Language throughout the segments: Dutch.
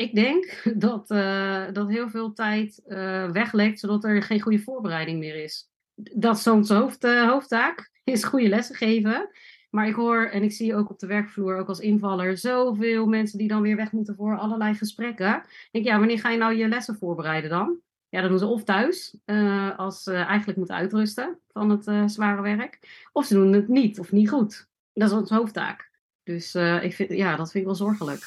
Ik denk dat, uh, dat heel veel tijd uh, weglekt, zodat er geen goede voorbereiding meer is. Dat is soms hoofd, uh, hoofdtaak, is goede lessen geven. Maar ik hoor en ik zie ook op de werkvloer, ook als invaller, zoveel mensen die dan weer weg moeten voor allerlei gesprekken. Ik denk, ja, wanneer ga je nou je lessen voorbereiden dan? Ja, dan doen ze of thuis, als ze eigenlijk moeten uitrusten van het zware werk. Of ze doen het niet, of niet goed. Dat is ons hoofdtaak. Dus ik vind, ja, dat vind ik wel zorgelijk.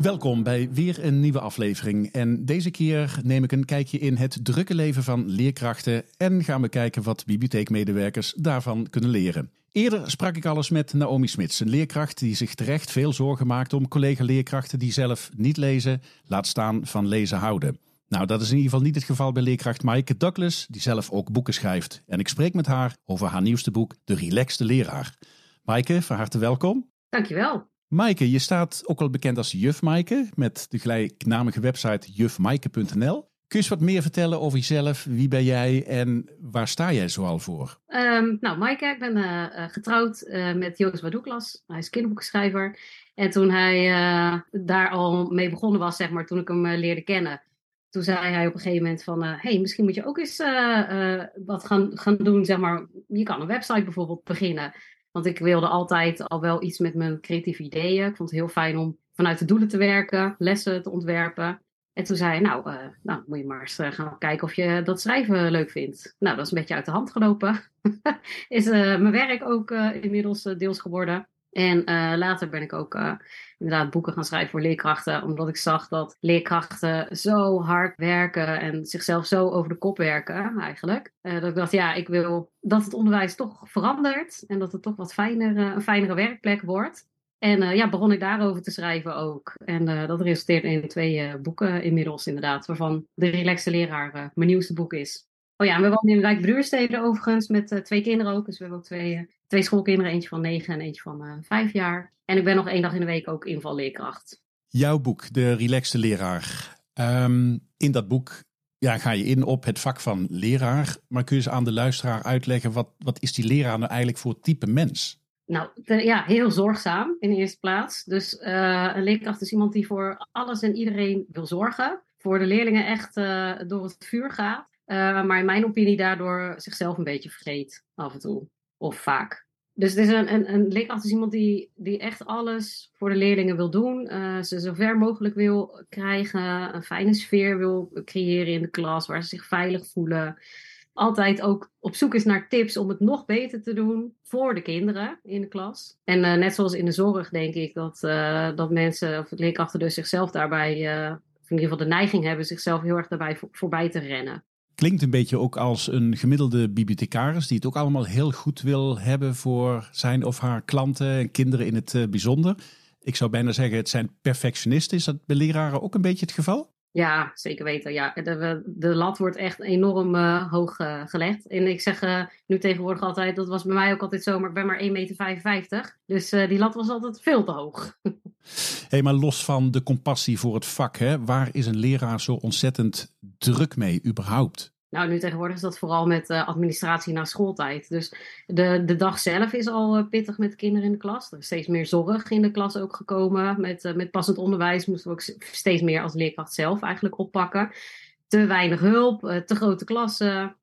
Welkom bij weer een nieuwe aflevering. En deze keer neem ik een kijkje in het drukke leven van leerkrachten en gaan we kijken wat bibliotheekmedewerkers daarvan kunnen leren. Eerder sprak ik alles met Naomi Smits, een leerkracht die zich terecht veel zorgen maakt om collega-leerkrachten die zelf niet lezen, laat staan van lezen houden. Nou, dat is in ieder geval niet het geval bij leerkracht Maaike Douglas, die zelf ook boeken schrijft. En ik spreek met haar over haar nieuwste boek, De Relaxte Leraar. Maaike, van harte welkom. Dankjewel. Maaike, je staat ook wel bekend als Juf Maaike met de gelijknamige website jufmaaike.nl. Kun je eens wat meer vertellen over jezelf? Wie ben jij en waar sta jij zoal voor? Um, nou, Maaike, ik ben uh, getrouwd uh, met Joost Douglas. Hij is kinderboekschrijver. En toen hij daar al mee begonnen was, zeg maar, toen ik hem leerde kennen, toen zei hij op een gegeven moment van, hé, hey, misschien moet je ook eens wat gaan, gaan doen, zeg maar. Je kan een website bijvoorbeeld beginnen. Want ik wilde altijd al wel iets met mijn creatieve ideeën. Ik vond het heel fijn om vanuit de doelen te werken, lessen te ontwerpen. En toen zei hij, nou, uh, nou moet je maar eens uh, gaan kijken of je dat schrijven leuk vindt. Nou, dat is een beetje uit de hand gelopen. is uh, mijn werk ook inmiddels deels geworden. En later ben ik ook inderdaad boeken gaan schrijven voor leerkrachten. Omdat ik zag dat leerkrachten zo hard werken en zichzelf zo over de kop werken eigenlijk. dat ik dacht, ja, ik wil dat het onderwijs toch verandert. En dat het toch wat fijner, een fijnere werkplek wordt. En ja, begon ik daarover te schrijven ook. En dat resulteerde in twee boeken inmiddels inderdaad, waarvan De Relaxte Leraar mijn nieuwste boek is. Oh ja, we wonen in Wijk Bruurstede overigens met twee kinderen ook. Dus we hebben ook twee, twee schoolkinderen, eentje van negen en eentje van vijf jaar. En ik ben nog één dag in de week ook invalleerkracht. Jouw boek, De Relaxte Leraar. Um, in dat boek ja, ga je in op het vak van leraar. Maar kun je eens aan de luisteraar uitleggen, wat, wat is die leraar nou eigenlijk voor type mens? Nou, ja, heel zorgzaam in de eerste plaats. Dus een leerkracht is iemand die voor alles en iedereen wil zorgen. Voor de leerlingen echt door het vuur gaat. Uh, maar in mijn opinie daardoor zichzelf een beetje vergeet af en toe. Of vaak. Dus het is een, een, een leerkracht iemand die, die echt alles voor de leerlingen wil doen. ze zo ver mogelijk wil krijgen. Een fijne sfeer wil creëren in de klas. Waar ze zich veilig voelen altijd ook op zoek is naar tips om het nog beter te doen voor de kinderen in de klas. En uh, net zoals in de zorg denk ik dat, uh, dat mensen, of leerkrachten dus zichzelf daarbij, uh, in ieder geval de neiging hebben zichzelf heel erg daarbij voor, voorbij te rennen. Klinkt een beetje ook als een gemiddelde bibliothecaris die het ook allemaal heel goed wil hebben voor zijn of haar klanten en kinderen in het bijzonder. Ik zou bijna zeggen, het zijn perfectionisten. Is dat bij leraren ook een beetje het geval? Ja, zeker weten. Ja. De, lat wordt echt enorm uh, hoog uh, gelegd. En ik zeg nu tegenwoordig altijd, dat was bij mij ook altijd zo, maar ik ben maar 1,55 meter. Dus die lat was altijd veel te hoog. hey, maar los van de compassie voor het vak, hè, waar is een leraar zo ontzettend druk mee überhaupt? Nou, nu tegenwoordig is dat vooral met uh, administratie na schooltijd. Dus de, de dag zelf is al uh, pittig met kinderen in de klas. Er is steeds meer zorg in de klas ook gekomen. Met, uh, met passend onderwijs moesten we ook steeds meer als leerkracht zelf eigenlijk oppakken. Te weinig hulp, te grote klassen,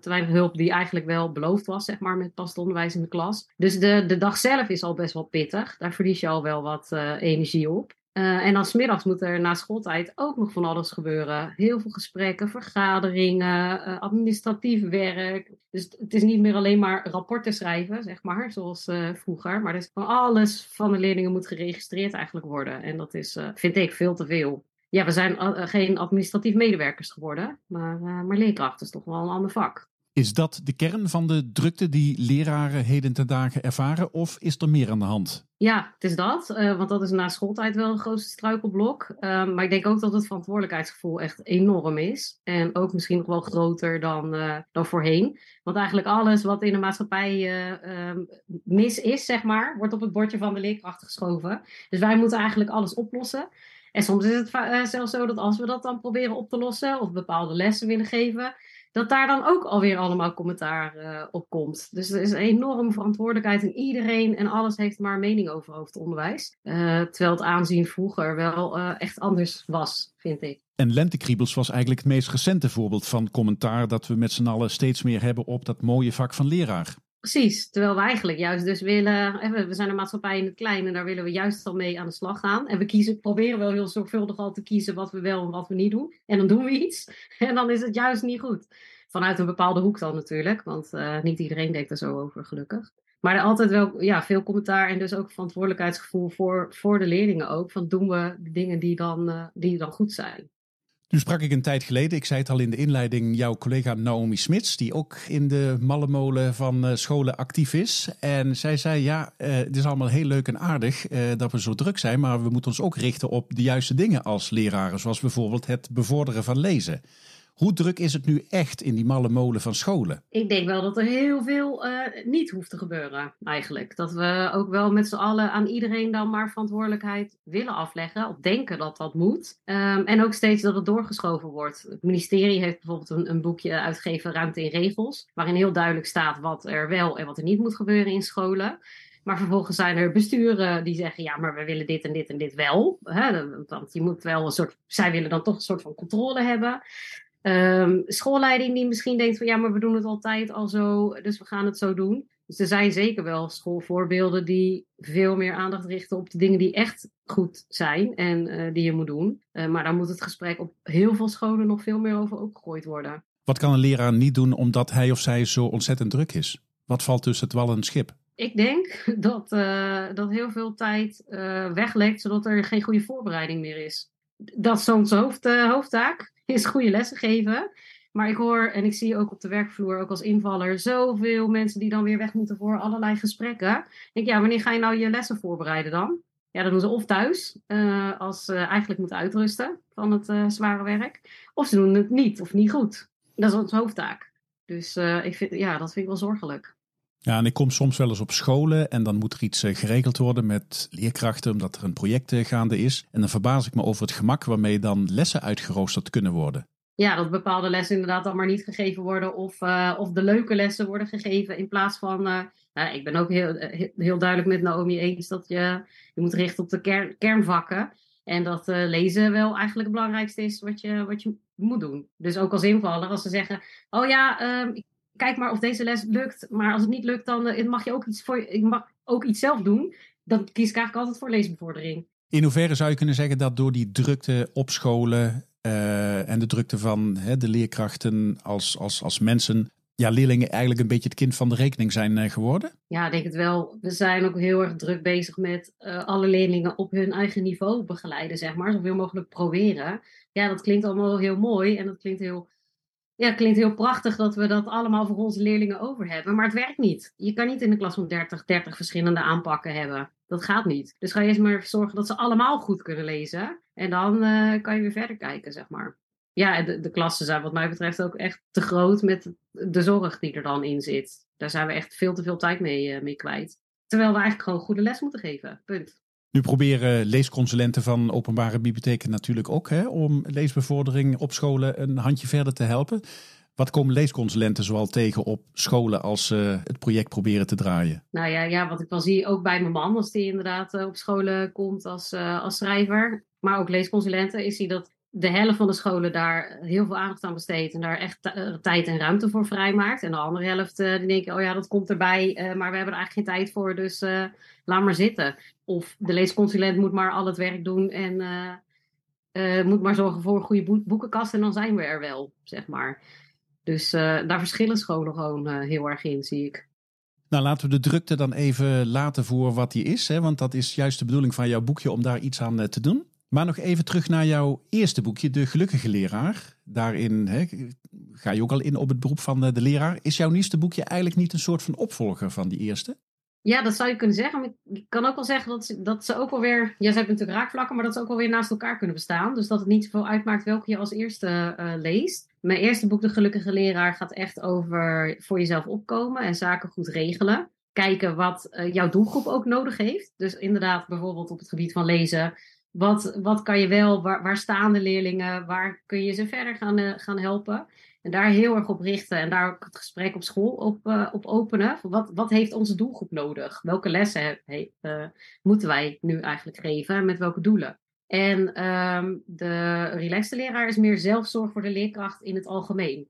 te weinig hulp die eigenlijk wel beloofd was, zeg maar, met passend onderwijs in de klas. Dus de, de dag zelf is al best wel pittig. Daar verlies je al wel wat energie op. Uh, en dan smiddags moet er na schooltijd ook nog van alles gebeuren. Heel veel gesprekken, vergaderingen, uh, administratief werk. Dus het is niet meer alleen maar rapporten schrijven, zeg maar, zoals uh, vroeger. Maar dus alles van de leerlingen moet geregistreerd eigenlijk worden. En dat is, vind ik, veel te veel. Ja, we zijn geen administratief medewerkers geworden, maar, maar leerkracht is toch wel een ander vak. Is dat de kern van de drukte die leraren heden ten dagen ervaren of is er meer aan de hand? Ja, het is dat. Uh, want dat is na schooltijd wel een grootste struikelblok. Uh, maar ik denk ook dat het verantwoordelijkheidsgevoel echt enorm is. En ook misschien nog wel groter dan, dan voorheen. Want eigenlijk alles wat in de maatschappij ehm, mis is, zeg maar, wordt op het bordje van de leerkracht geschoven. Dus wij moeten eigenlijk alles oplossen. En soms is het zelfs zo dat als we dat dan proberen op te lossen of bepaalde lessen willen geven, dat daar dan ook alweer allemaal commentaar uh, op komt. Dus er is een enorme verantwoordelijkheid en iedereen en alles heeft maar mening over hoofdonderwijs. Uh, terwijl het aanzien vroeger wel echt anders was, vind ik. En Lentekriebels was eigenlijk het meest recente voorbeeld van commentaar dat we met z'n allen steeds meer hebben op dat mooie vak van leraar. Precies, terwijl we eigenlijk juist dus willen, we zijn een maatschappij in het klein en daar willen we juist al mee aan de slag gaan. En we kiezen, proberen wel heel zorgvuldig al te kiezen wat we wel en wat we niet doen. En dan doen we iets en dan is het juist niet goed. Vanuit een bepaalde hoek dan natuurlijk, want uh, niet iedereen denkt er zo over gelukkig. Maar er altijd wel ja, veel commentaar en dus ook verantwoordelijkheidsgevoel voor, voor de leerlingen ook. Van doen we dingen die dan, uh, die dan goed zijn. Nu sprak ik een tijd geleden, ik zei het al in de inleiding, jouw collega Naomi Smits, die ook in de mallemolen van uh, scholen actief is. En zij zei, ja, uh, het is allemaal heel leuk en aardig uh, dat we zo druk zijn, maar we moeten ons ook richten op de juiste dingen als leraren, zoals bijvoorbeeld het bevorderen van lezen. Hoe druk is het nu echt in die malle molen van scholen? Ik denk wel dat er heel veel uh, niet hoeft te gebeuren, eigenlijk. Dat we ook wel met z'n allen aan iedereen dan maar verantwoordelijkheid willen afleggen. Of denken dat dat moet. Um, en ook steeds dat het doorgeschoven wordt. Het ministerie heeft bijvoorbeeld een, een, boekje uitgegeven, Ruimte in Regels. Waarin heel duidelijk staat wat er wel en wat er niet moet gebeuren in scholen. Maar vervolgens zijn er besturen die zeggen: ja, maar we willen dit en dit en dit wel. Want je moet wel een soort. Zij willen dan toch een soort van controle hebben. Um, schoolleiding die misschien denkt van ja, maar we doen het altijd al zo, dus we gaan het zo doen. Dus er zijn zeker wel schoolvoorbeelden die veel meer aandacht richten op de dingen die echt goed zijn en uh, die je moet doen. Uh, maar dan moet het gesprek op heel veel scholen nog veel meer over opgegooid worden. Wat kan een leraar niet doen omdat hij of zij zo ontzettend druk is? Wat valt tussen het wal en het schip? Ik denk dat, uh, dat heel veel tijd weglekt, zodat er geen goede voorbereiding meer is. Dat is zo'n hoofd, hoofdtaak is goede lessen geven. Maar ik hoor en ik zie ook op de werkvloer, ook als invaller, zoveel mensen die dan weer weg moeten voor allerlei gesprekken. Ik denk, ja, wanneer ga je nou je lessen voorbereiden dan? Ja, dat doen ze of thuis, uh, als ze eigenlijk moeten uitrusten van het uh, zware werk. Of ze doen het niet of niet goed. Dat is onze hoofdtaak. Dus uh, ik vind, ja, dat vind ik wel zorgelijk. Ja, en ik kom soms wel eens op scholen en dan moet er iets geregeld worden met leerkrachten, omdat er een project gaande is. En dan verbaas ik me over het gemak waarmee dan lessen uitgeroosterd kunnen worden. Ja, dat bepaalde lessen inderdaad dan maar niet gegeven worden of, uh, of de leuke lessen worden gegeven in plaats van... Nou, ik ben ook heel, heel duidelijk met Naomi eens dat je je moet richten op de kern, kernvakken. En dat lezen wel eigenlijk het belangrijkste is wat je, wat je moet doen. Dus ook als invaller, als ze zeggen: Oh ja, um, ik kijk maar of deze les lukt. Maar als het niet lukt, dan uh, mag je ook iets, voor, je mag ook iets zelf doen. Dan kies ik eigenlijk altijd voor leesbevordering. In hoeverre zou je kunnen zeggen dat door die drukte op scholen uh, en de drukte van hè, de leerkrachten als, als, als mensen, ja, leerlingen eigenlijk een beetje het kind van de rekening zijn uh, geworden? Ja, ik denk het wel. We zijn ook heel erg druk bezig met uh, alle leerlingen op hun eigen niveau begeleiden, zeg maar. Zoveel mogelijk proberen. Ja, dat klinkt allemaal heel mooi en dat klinkt heel ja, klinkt heel prachtig dat we dat allemaal voor onze leerlingen over hebben. Maar het werkt niet. Je kan niet in de klas van 30, 30 verschillende aanpakken hebben. Dat gaat niet. Dus ga je eerst maar zorgen dat ze allemaal goed kunnen lezen. En dan uh, kan je weer verder kijken, zeg maar. Ja, de, de klassen zijn wat mij betreft ook echt te groot met de zorg die er dan in zit. Daar zijn we echt veel te veel tijd mee, uh, mee kwijt. Terwijl we eigenlijk gewoon goede les moeten geven. Punt. Nu proberen leesconsulenten van openbare bibliotheken natuurlijk ook hè, om leesbevordering op scholen een handje verder te helpen. Wat komen leesconsulenten zoal tegen op scholen als ze het project proberen te draaien? Nou ja, ja wat ik wel zie, ook bij mijn man, als die inderdaad op scholen komt als, uh, als schrijver, maar ook leesconsulenten, is hij dat de helft van de scholen daar heel veel aandacht aan besteedt en daar echt tijd en ruimte voor vrijmaakt. En de andere helft uh, die denken, oh ja, dat komt erbij, uh, maar we hebben er eigenlijk geen tijd voor, dus laat maar zitten. Of de leesconsulent moet maar al het werk doen en moet maar zorgen voor een goede bo boekenkast en dan zijn we er wel, zeg maar. Dus daar verschillen scholen gewoon heel erg in, zie ik. Nou, laten we de drukte dan even laten voor wat die is, hè? want dat is juist de bedoeling van jouw boekje om daar iets aan te doen. Maar nog even terug naar jouw eerste boekje, De Gelukkige Leraar. Daarin ga je ook al in op het beroep van de leraar. Is jouw nieuwste boekje eigenlijk niet een soort van opvolger van die eerste? Ja, dat zou je kunnen zeggen. Maar ik kan ook wel zeggen dat ze, dat ze ook wel weer. Ja, ze hebben natuurlijk raakvlakken, maar dat ze ook wel weer naast elkaar kunnen bestaan. Dus dat het niet zoveel uitmaakt welke je als eerste uh, leest. Mijn eerste boek, De Gelukkige Leraar, gaat echt over voor jezelf opkomen en zaken goed regelen. Kijken wat uh, jouw doelgroep ook nodig heeft. Dus inderdaad, bijvoorbeeld op het gebied van lezen. Wat, wat kan je wel, waar, staan de leerlingen, waar kun je ze verder gaan, uh, gaan helpen? En daar heel erg op richten en daar ook het gesprek op school op, uh, op openen. Wat, wat heeft onze doelgroep nodig? Welke lessen he, uh, moeten wij nu eigenlijk geven? Met welke doelen? En um, de relaxte leraar is meer zelfzorg voor de leerkracht in het algemeen.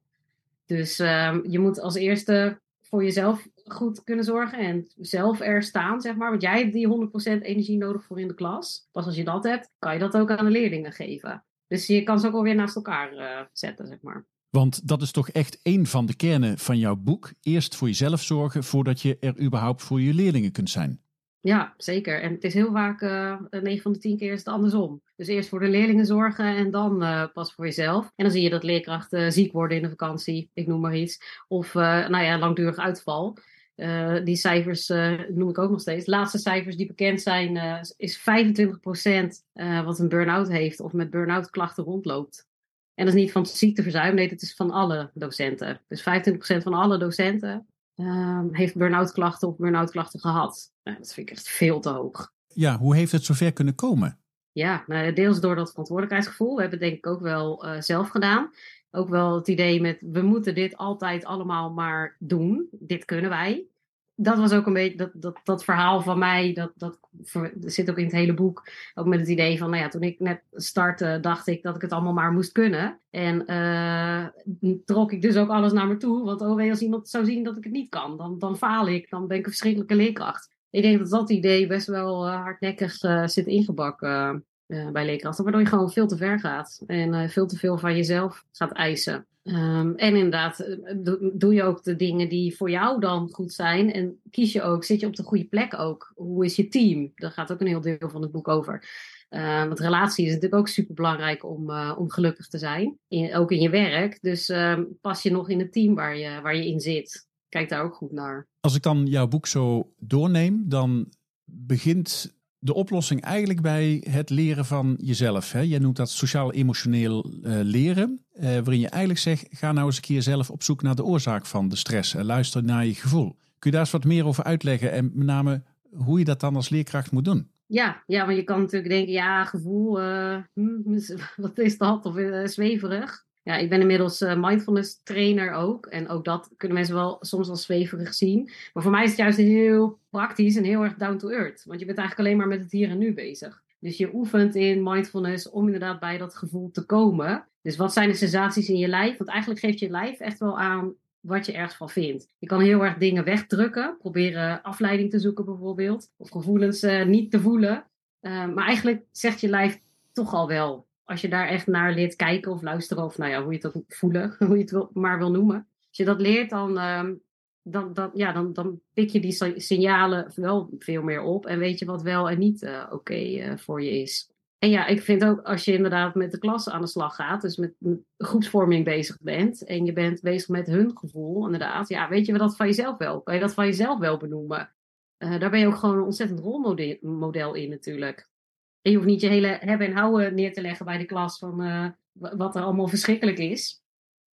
Dus um, je moet als eerste voor jezelf goed kunnen zorgen en zelf er staan, zeg maar. Want jij hebt die 100% energie nodig voor in de klas. Pas als je dat hebt, kan je dat ook aan de leerlingen geven. Dus je kan ze ook alweer naast elkaar uh, zetten, zeg maar. Want dat is toch echt één van de kernen van jouw boek. Eerst voor jezelf zorgen voordat je er überhaupt voor je leerlingen kunt zijn. Ja, zeker. En het is heel vaak, uh, 9 van de 10 keer is het andersom. Dus eerst voor de leerlingen zorgen en dan uh, pas voor jezelf. En dan zie je dat leerkrachten ziek worden in de vakantie, ik noem maar iets. Of uh, nou ja, langdurig uitval. Uh, die cijfers uh, noem ik ook nog steeds. De laatste cijfers die bekend zijn, uh, is 25% wat een burn-out heeft of met burn-out klachten rondloopt. En dat is niet van ziekteverzuim, nee, dat is van alle docenten. Dus 25% van alle docenten heeft burn-out klachten of burn-out klachten gehad. Nou, dat vind ik echt veel te hoog. Ja, hoe heeft het zover kunnen komen? Ja, nou, deels door dat verantwoordelijkheidsgevoel. We hebben het denk ik ook wel zelf gedaan ook wel het idee met we moeten dit altijd allemaal maar doen. Dit kunnen wij. Dat was ook een beetje dat, dat, dat verhaal van mij. Dat, dat, zit ook in het hele boek. Ook met het idee van, nou ja, toen ik net startte, dacht ik dat ik het allemaal maar moest kunnen. En uh, trok ik dus ook alles naar me toe. Want oh, als iemand zou zien dat ik het niet kan, dan, dan faal ik. Dan ben ik een verschrikkelijke leerkracht. Ik denk dat dat idee best wel uh, hardnekkig uh, zit ingebakken uh, bij leerkrachten, waardoor je gewoon veel te ver gaat en uh, veel te veel van jezelf gaat eisen. Um, en inderdaad, eh, do, doe je ook de dingen die voor jou dan goed zijn en kies je ook, zit je op de goede plek ook. Hoe is je team? Daar gaat ook een heel deel van het boek over. Uh, want relatie is natuurlijk ook super belangrijk om, om gelukkig te zijn, in, ook in je werk. Dus uh, pas je nog in het team waar je, waar je in zit. Kijk daar ook goed naar. Als ik dan jouw boek zo doorneem, dan begint de oplossing eigenlijk bij het leren van jezelf. Hè? Jij noemt dat sociaal-emotioneel uh, leren, uh, waarin je eigenlijk zegt: ga nou eens een keer zelf op zoek naar de oorzaak van de stress en luister naar je gevoel. Kun je daar eens wat meer over uitleggen en met name hoe je dat dan als leerkracht moet doen? Ja, ja want je kan natuurlijk denken: ja, gevoel, uh, hm, wat is dat? Of zweverig ja, ik ben inmiddels uh, mindfulness trainer ook. En ook dat kunnen mensen wel soms als zweverig zien. Maar voor mij is het juist heel praktisch en heel erg down to earth. Want je bent eigenlijk alleen maar met het hier en nu bezig. Dus je oefent in mindfulness om inderdaad bij dat gevoel te komen. Dus wat zijn de sensaties in je lijf? Want eigenlijk geeft je lijf echt wel aan wat je ergens van vindt. Je kan heel erg dingen wegdrukken, proberen afleiding te zoeken bijvoorbeeld, of gevoelens uh, niet te voelen. Uh, maar eigenlijk zegt je lijf toch al wel als je daar echt naar leert kijken of luisteren, of nou ja, hoe je het voelen, hoe je het maar wil noemen. Als je dat leert, dan, uh, dan, dan, ja, dan, dan pik je die signalen wel veel meer op en weet je wat wel en niet uh, oké uh, voor je is. En ja, ik vind ook als je inderdaad met de klas aan de slag gaat, dus met, groepsvorming bezig bent en je bent bezig met hun gevoel, inderdaad, ja, weet je dat van jezelf wel? Kan je dat van jezelf wel benoemen? Uh, daar ben je ook gewoon een ontzettend rolmodel in natuurlijk. Je hoeft niet je hele hebben en houden neer te leggen bij de klas van uh, wat er allemaal verschrikkelijk is.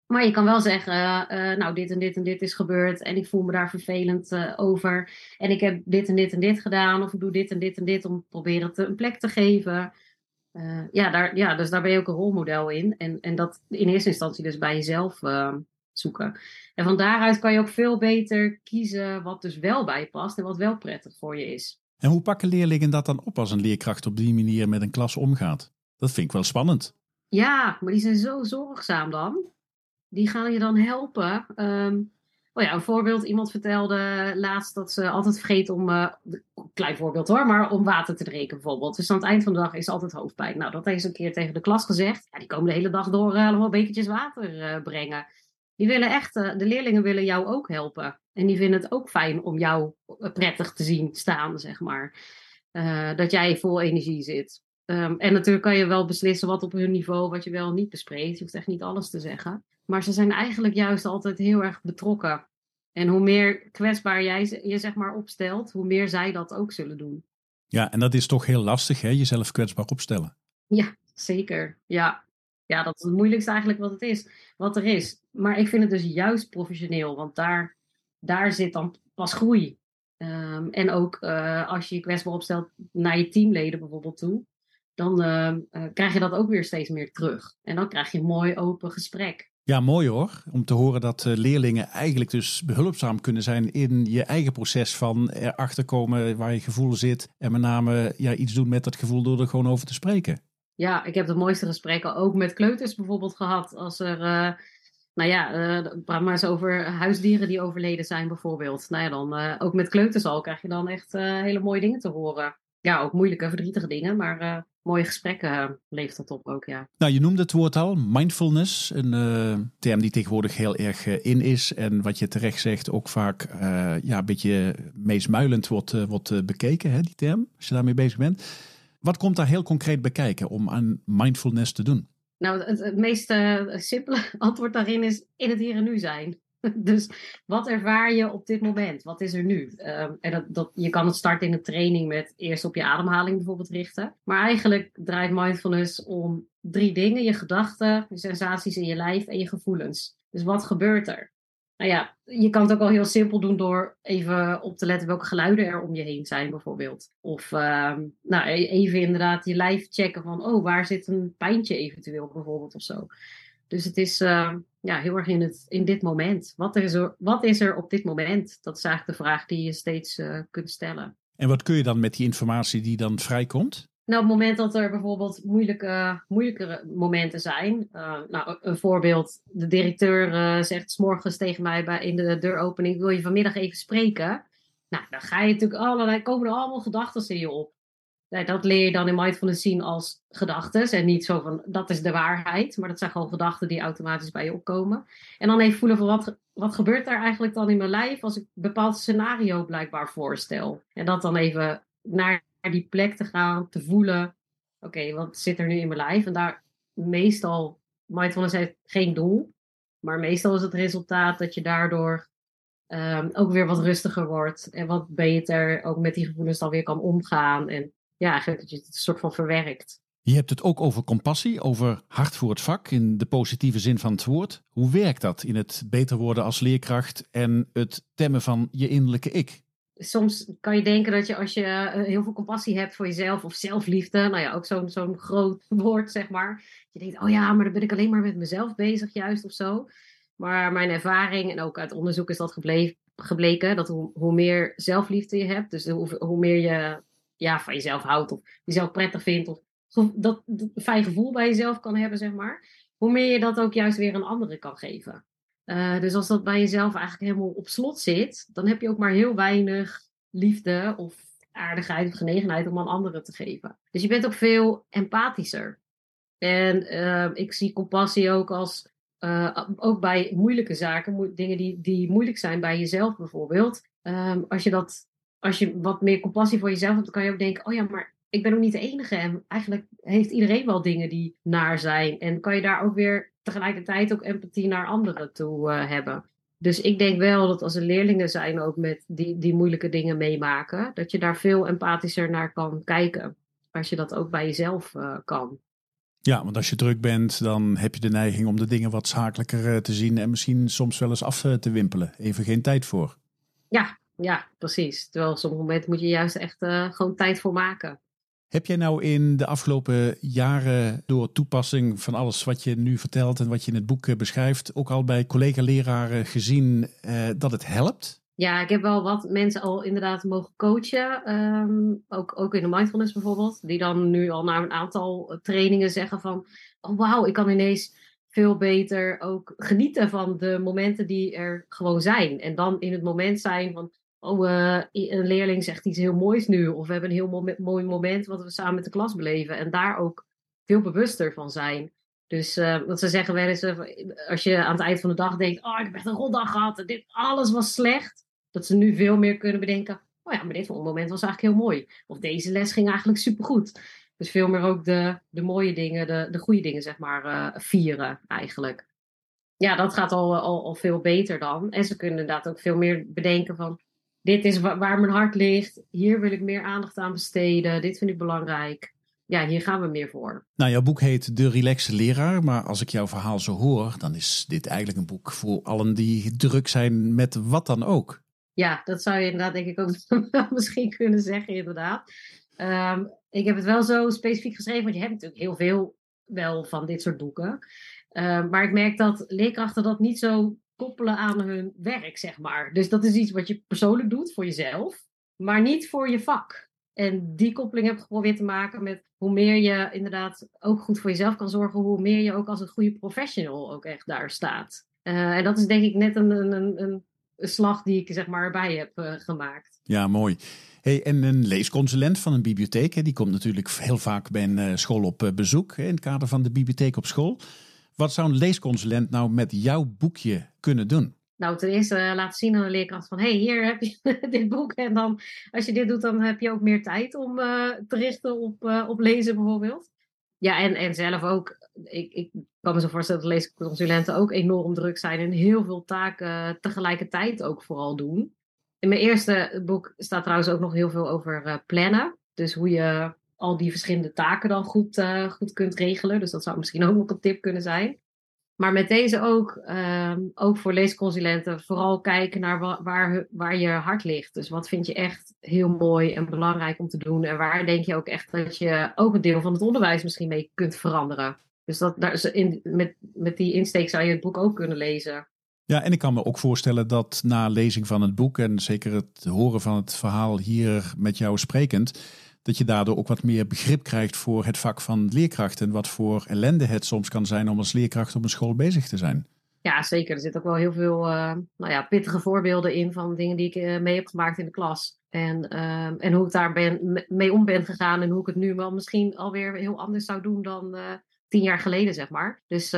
Maar je kan wel zeggen, uh, nou dit en dit en dit is gebeurd en ik voel me daar vervelend uh, over. En ik heb dit en dit en dit gedaan of ik doe dit en dit en dit om proberen te, een plek te geven. ja, daar, ja, dus daar ben je ook een rolmodel in. En, en dat in eerste instantie dus bij jezelf zoeken. En van daaruit kan je ook veel beter kiezen wat dus wel bij je past en wat wel prettig voor je is. En hoe pakken leerlingen dat dan op als een leerkracht op die manier met een klas omgaat? Dat vind ik wel spannend. Ja, maar die zijn zo zorgzaam dan. Die gaan je dan helpen. Um, oh ja, een voorbeeld. Iemand vertelde laatst dat ze altijd vergeet om, uh, klein voorbeeld hoor, maar om water te drinken bijvoorbeeld. Dus aan het eind van de dag is altijd hoofdpijn. Nou, dat heeft ze een keer tegen de klas gezegd. Ja, die komen de hele dag door uh, allemaal water uh, brengen. Die willen echt, de leerlingen willen jou ook helpen. En die vinden het ook fijn om jou prettig te zien staan, zeg maar. Uh, dat jij vol energie zit. Ehm, en natuurlijk kan je wel beslissen wat op hun niveau, wat je wel niet bespreekt. Je hoeft echt niet alles te zeggen. Maar ze zijn eigenlijk juist altijd heel erg betrokken. En hoe meer kwetsbaar jij je zeg maar opstelt, hoe meer zij dat ook zullen doen. Ja, en dat is toch heel lastig, hè? jezelf kwetsbaar opstellen. Ja, zeker. Ja. ja, dat is het moeilijkste eigenlijk wat het is, wat er is. Maar ik vind het dus juist professioneel, want daar, daar zit dan pas groei. Ehm, en ook uh, als je je kwetsbaar opstelt naar je teamleden bijvoorbeeld toe, dan uh, uh, krijg je dat ook weer steeds meer terug. En dan krijg je een mooi open gesprek. Ja, mooi hoor. Om te horen dat leerlingen eigenlijk dus behulpzaam kunnen zijn in je eigen proces van erachter komen waar je gevoel zit. En met name ja, iets doen met dat gevoel door er gewoon over te spreken. Ja, ik heb de mooiste gesprekken ook met kleuters bijvoorbeeld gehad. Als er nou ja, uh, praat maar eens over huisdieren die overleden zijn bijvoorbeeld. Nou ja, dan uh, ook met kleuters al krijg je dan echt uh, hele mooie dingen te horen. Ja, ook moeilijke, verdrietige dingen, maar mooie gesprekken levert dat op ook, ja. Nou, je noemde het woord al, mindfulness. Een term die tegenwoordig heel erg in is. En wat je terecht zegt, ook vaak ja, een beetje meesmuilend wordt, wordt bekeken, hè, die term, als je daarmee bezig bent. Wat komt daar heel concreet bekijken om aan mindfulness te doen? Nou, het, meest uh, simpele antwoord daarin is in het hier en nu zijn. dus wat ervaar je op dit moment? Wat is er nu? Um, en dat, dat, je kan het starten in een training met eerst op je ademhaling bijvoorbeeld richten. Maar eigenlijk draait mindfulness om drie dingen: je gedachten, je sensaties in je lijf en je gevoelens. Dus wat gebeurt er? Nou ja, je kan het ook al heel simpel doen door even op te letten welke geluiden er om je heen zijn, bijvoorbeeld. Of uh, nou, e-, even inderdaad je lijf checken van, oh, waar zit een pijntje eventueel, bijvoorbeeld, of zo. Dus het is uh, ja, heel erg in, het, in dit moment. Wat is, er, wat is er op dit moment? Dat is eigenlijk de vraag die je steeds uh, kunt stellen. En wat kun je dan met die informatie die dan vrijkomt? Nou, op het moment dat er bijvoorbeeld moeilijke, moeilijkere momenten zijn. Uh, nou, een voorbeeld. De directeur uh, zegt morgens tegen mij bij, in de deuropening: Wil je vanmiddag even spreken? Nou, dan ga je natuurlijk allerlei, komen er allemaal gedachten in je op. Dat leer je dan in mindfulness zien als gedachten. En niet zo van dat is de waarheid, maar dat zijn gewoon gedachten die automatisch bij je opkomen. En dan even voelen van wat, wat gebeurt er eigenlijk dan in mijn lijf als ik een bepaald scenario blijkbaar voorstel. En dat dan even naar naar die plek te gaan, te voelen. Oké, wat zit er nu in mijn lijf? En daar meestal, mindfulness heeft geen doel. Maar meestal is het resultaat dat je daardoor um, ook weer wat rustiger wordt. En wat beter ook met die gevoelens dan weer kan omgaan. En ja, eigenlijk dat je het een soort van verwerkt. Je hebt het ook over compassie, over hart voor het vak in de positieve zin van het woord. Hoe werkt dat in het beter worden als leerkracht en het temmen van je innerlijke ik? Soms kan je denken dat je als je eh, heel veel compassie hebt voor jezelf of zelfliefde, nou ja, ook zo'n zo'n groot woord zeg maar. Je denkt, oh ja, maar dan ben ik alleen maar met mezelf bezig juist of zo. Maar mijn ervaring en ook uit onderzoek is dat gebleken, dat hoe, meer zelfliefde je hebt, dus hoe, hoe meer je ja, van jezelf houdt of jezelf prettig vindt of dat, dat fijn gevoel bij jezelf kan hebben, zeg maar, hoe meer je dat ook juist weer een andere kan geven. Uh, dus als dat bij jezelf eigenlijk helemaal op slot zit, dan heb je ook maar heel weinig liefde of aardigheid of genegenheid om aan anderen te geven. Dus je bent ook veel empathischer. En uh, ik zie compassie ook als, uh, ook bij moeilijke zaken, dingen die, die moeilijk zijn bij jezelf bijvoorbeeld. Um, als je dat, als je wat meer compassie voor jezelf hebt, dan kan je ook denken, oh ja, maar ik ben ook niet de enige. En eigenlijk heeft iedereen wel dingen die naar zijn. En kan je daar ook weer tegelijkertijd ook empathie naar anderen toe uh, hebben. Dus ik denk wel dat als er leerlingen zijn ook met die, die moeilijke dingen meemaken, dat je daar veel empathischer naar kan kijken. Als je dat ook bij jezelf uh, kan. Ja, want als je druk bent, dan heb je de neiging om de dingen wat zakelijker uh, te zien en misschien soms wel eens af te wimpelen. Even geen tijd voor. Ja, ja, precies. Terwijl op sommige momenten moet je juist echt gewoon tijd voor maken. Heb jij nou in de afgelopen jaren door toepassing van alles wat je nu vertelt en wat je in het boek eh, beschrijft, ook al bij collega-leraren gezien uh, dat het helpt? Ja, ik heb wel wat mensen al inderdaad mogen coachen. Um, ook, ook in de mindfulness bijvoorbeeld. Die dan nu al na een aantal trainingen zeggen van... Oh wauw, ik kan ineens veel beter ook genieten van de momenten die er gewoon zijn. En dan in het moment zijn van oh, uh, een leerling zegt iets heel moois nu. Of we hebben een heel mooi moment wat we samen met de klas beleven. En daar ook veel bewuster van zijn. Dus uh, wat ze zeggen wel eens, uh, als je aan het eind van de dag denkt, oh, ik heb echt een rotdag gehad. Dit, alles was slecht. Dat ze nu veel meer kunnen bedenken, oh ja, maar dit moment was eigenlijk heel mooi. Of deze les ging eigenlijk supergoed. Dus veel meer ook de, de mooie dingen, de, de goede dingen, zeg maar, vieren eigenlijk. Ja, dat gaat al, al, al veel beter dan. En ze kunnen inderdaad ook veel meer bedenken van... dit is waar, mijn hart ligt, hier wil ik meer aandacht aan besteden, dit vind ik belangrijk ja, hier gaan we meer voor. Nou, jouw boek heet De Relaxe Leraar. Maar als ik jouw verhaal zo hoor, dan is dit eigenlijk een boek voor allen die druk zijn met wat dan ook. Ja, dat zou je inderdaad denk ik ook misschien kunnen zeggen, inderdaad. Ehm, ik heb het wel zo specifiek geschreven, want je hebt natuurlijk heel veel wel van dit soort boeken. Ehm, maar ik merk dat leerkrachten dat niet zo koppelen aan hun werk, zeg maar. Dus dat is iets wat je persoonlijk doet voor jezelf, maar niet voor je vak. En die koppeling heb ik geprobeerd te maken met hoe meer je inderdaad ook goed voor jezelf kan zorgen, hoe meer je ook als een goede professional ook echt daar staat. Uh, en dat is denk ik net een, een, een, een slag die ik zeg maar erbij heb uh, gemaakt. Ja, mooi. Hey, en een leesconsulent van een bibliotheek, die komt natuurlijk heel vaak bij uh, school op bezoek in het kader van de bibliotheek op school. Wat zou een leesconsulent nou met jouw boekje kunnen doen? Nou, ten eerste uh, laten zien aan de leerkracht van... hey, hier heb je dit boek. En dan, als je dit doet, dan heb je ook meer tijd om uh, te richten op, uh, op lezen bijvoorbeeld. Ja, en, en zelf ook. Ik, ik kan me zo voorstellen dat leesconsulenten ook enorm druk zijn... en heel veel taken tegelijkertijd ook vooral doen. In mijn eerste boek staat trouwens ook nog heel veel over plannen. Dus hoe je al die verschillende taken dan goed, goed kunt regelen. Dus dat zou misschien ook nog een tip kunnen zijn. Maar met deze ook, um, ook voor leesconsulenten, vooral kijken naar wa waar, waar je hart ligt. Dus wat vind je echt heel mooi en belangrijk om te doen? En waar denk je ook echt dat je ook een deel van het onderwijs misschien mee kunt veranderen? Dus dat, daar, in, met, met die insteek zou je het boek ook kunnen lezen. Ja, en ik kan me ook voorstellen dat na lezing van het boek en zeker het horen van het verhaal hier met jou sprekend, dat je daardoor ook wat meer begrip krijgt voor het vak van leerkracht en wat voor ellende het soms kan zijn om als leerkracht op een school bezig te zijn. Ja, zeker. Er zitten ook wel heel veel uh, nou ja, pittige voorbeelden in van dingen die ik uh, mee heb gemaakt in de klas. En, uh, en hoe ik daar ben, mee om ben gegaan en hoe ik het nu wel misschien alweer heel anders zou doen dan eh, tien jaar geleden, zeg maar. Dus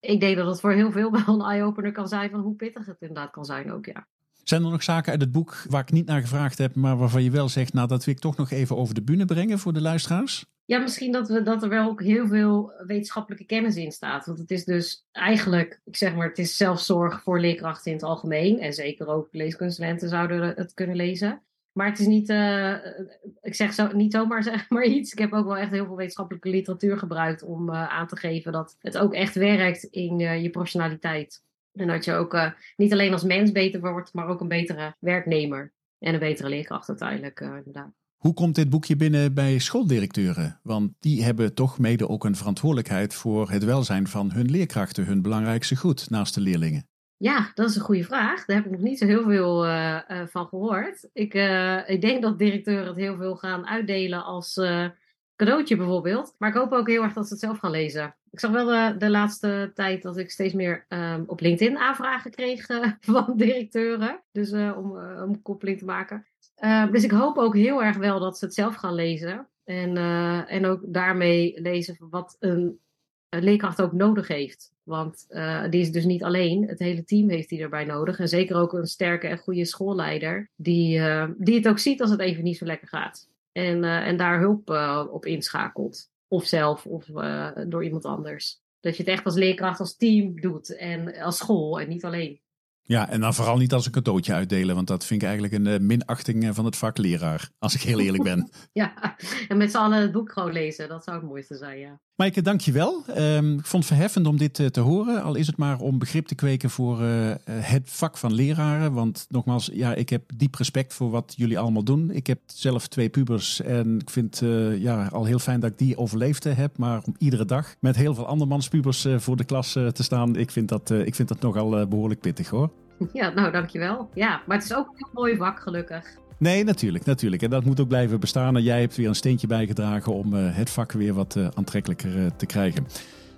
ik denk dat het voor heel veel wel een eye-opener kan zijn van hoe pittig het inderdaad kan zijn ook, ja. Zijn er nog zaken uit het boek waar ik niet naar gevraagd heb, maar waarvan je wel zegt, nou dat wil ik toch nog even over de bühne brengen voor de luisteraars? Ja, misschien dat, we, dat er wel ook heel veel wetenschappelijke kennis in staat. Want het is dus eigenlijk, ik zeg maar, het is zelfzorg voor leerkrachten in het algemeen. En zeker ook leesconsulenten zouden het kunnen lezen. Maar het is niet, uh, ik zeg zo, niet zomaar zeg maar iets. Ik heb ook wel echt heel veel wetenschappelijke literatuur gebruikt om uh, aan te geven dat het ook echt werkt in uh, je professionaliteit. En dat je ook uh, niet alleen als mens beter wordt, maar ook een betere werknemer. En een betere leerkracht uiteindelijk, uh, inderdaad. Hoe komt dit boekje binnen bij schooldirecteuren? Want die hebben toch mede ook een verantwoordelijkheid voor het welzijn van hun leerkrachten, hun belangrijkste goed naast de leerlingen. Ja, dat is een goede vraag. Daar heb ik nog niet zo heel veel uh, uh, van gehoord. Ik, ik denk dat directeuren het heel veel gaan uitdelen als cadeautje bijvoorbeeld. Maar ik hoop ook heel erg dat ze het zelf gaan lezen. Ik zag wel de, de laatste tijd dat ik steeds meer um, op LinkedIn aanvragen kreeg uh, van directeuren. Dus uh, om, om koppeling te maken. Ehm, dus ik hoop ook heel erg wel dat ze het zelf gaan lezen. En, en ook daarmee lezen wat een, een leerkracht ook nodig heeft. Want die is dus niet alleen. Het hele team heeft die erbij nodig. En zeker ook een sterke en goede schoolleider. Die, die het ook ziet als het even niet zo lekker gaat. En, en daar hulp op inschakelt. Of zelf of uh, door iemand anders. Dat je het echt als leerkracht, als team doet en als school en niet alleen. Ja, en dan vooral niet als een cadeautje uitdelen, want dat vind ik eigenlijk een minachting van het vak leraar, als ik heel eerlijk ben. ja, en met z'n allen het boek gewoon lezen, dat zou het mooiste zijn, ja. Maaike, dankjewel. Um, ik vond het verheffend om dit uh, te horen, al is het maar om begrip te kweken voor uh, het vak van leraren. Want nogmaals, ja, ik heb diep respect voor wat jullie allemaal doen. Ik heb zelf twee pubers en ik vind ja, al heel fijn dat ik die overleefd heb. Maar om iedere dag met heel veel andermans pubers voor de klas te staan, ik vind dat, ik vind dat nogal behoorlijk pittig hoor. Ja, nou dankjewel. Ja, maar het is ook een mooi vak, gelukkig. Nee, natuurlijk, natuurlijk. En dat moet ook blijven bestaan. En jij hebt weer een steentje bijgedragen om uh, het vak weer wat uh, aantrekkelijker uh, te krijgen.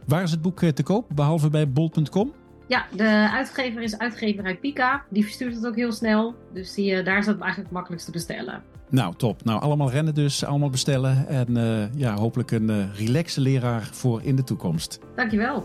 Waar is het boek te koop, behalve bij bol.com? Ja, de uitgever is uitgeverij Pika. Die verstuurt het ook heel snel. Dus die, daar is het eigenlijk het makkelijkst te bestellen. Nou, top. Nou, allemaal rennen dus, allemaal bestellen. En ja, hopelijk een relaxe leraar voor in de toekomst. Dankjewel.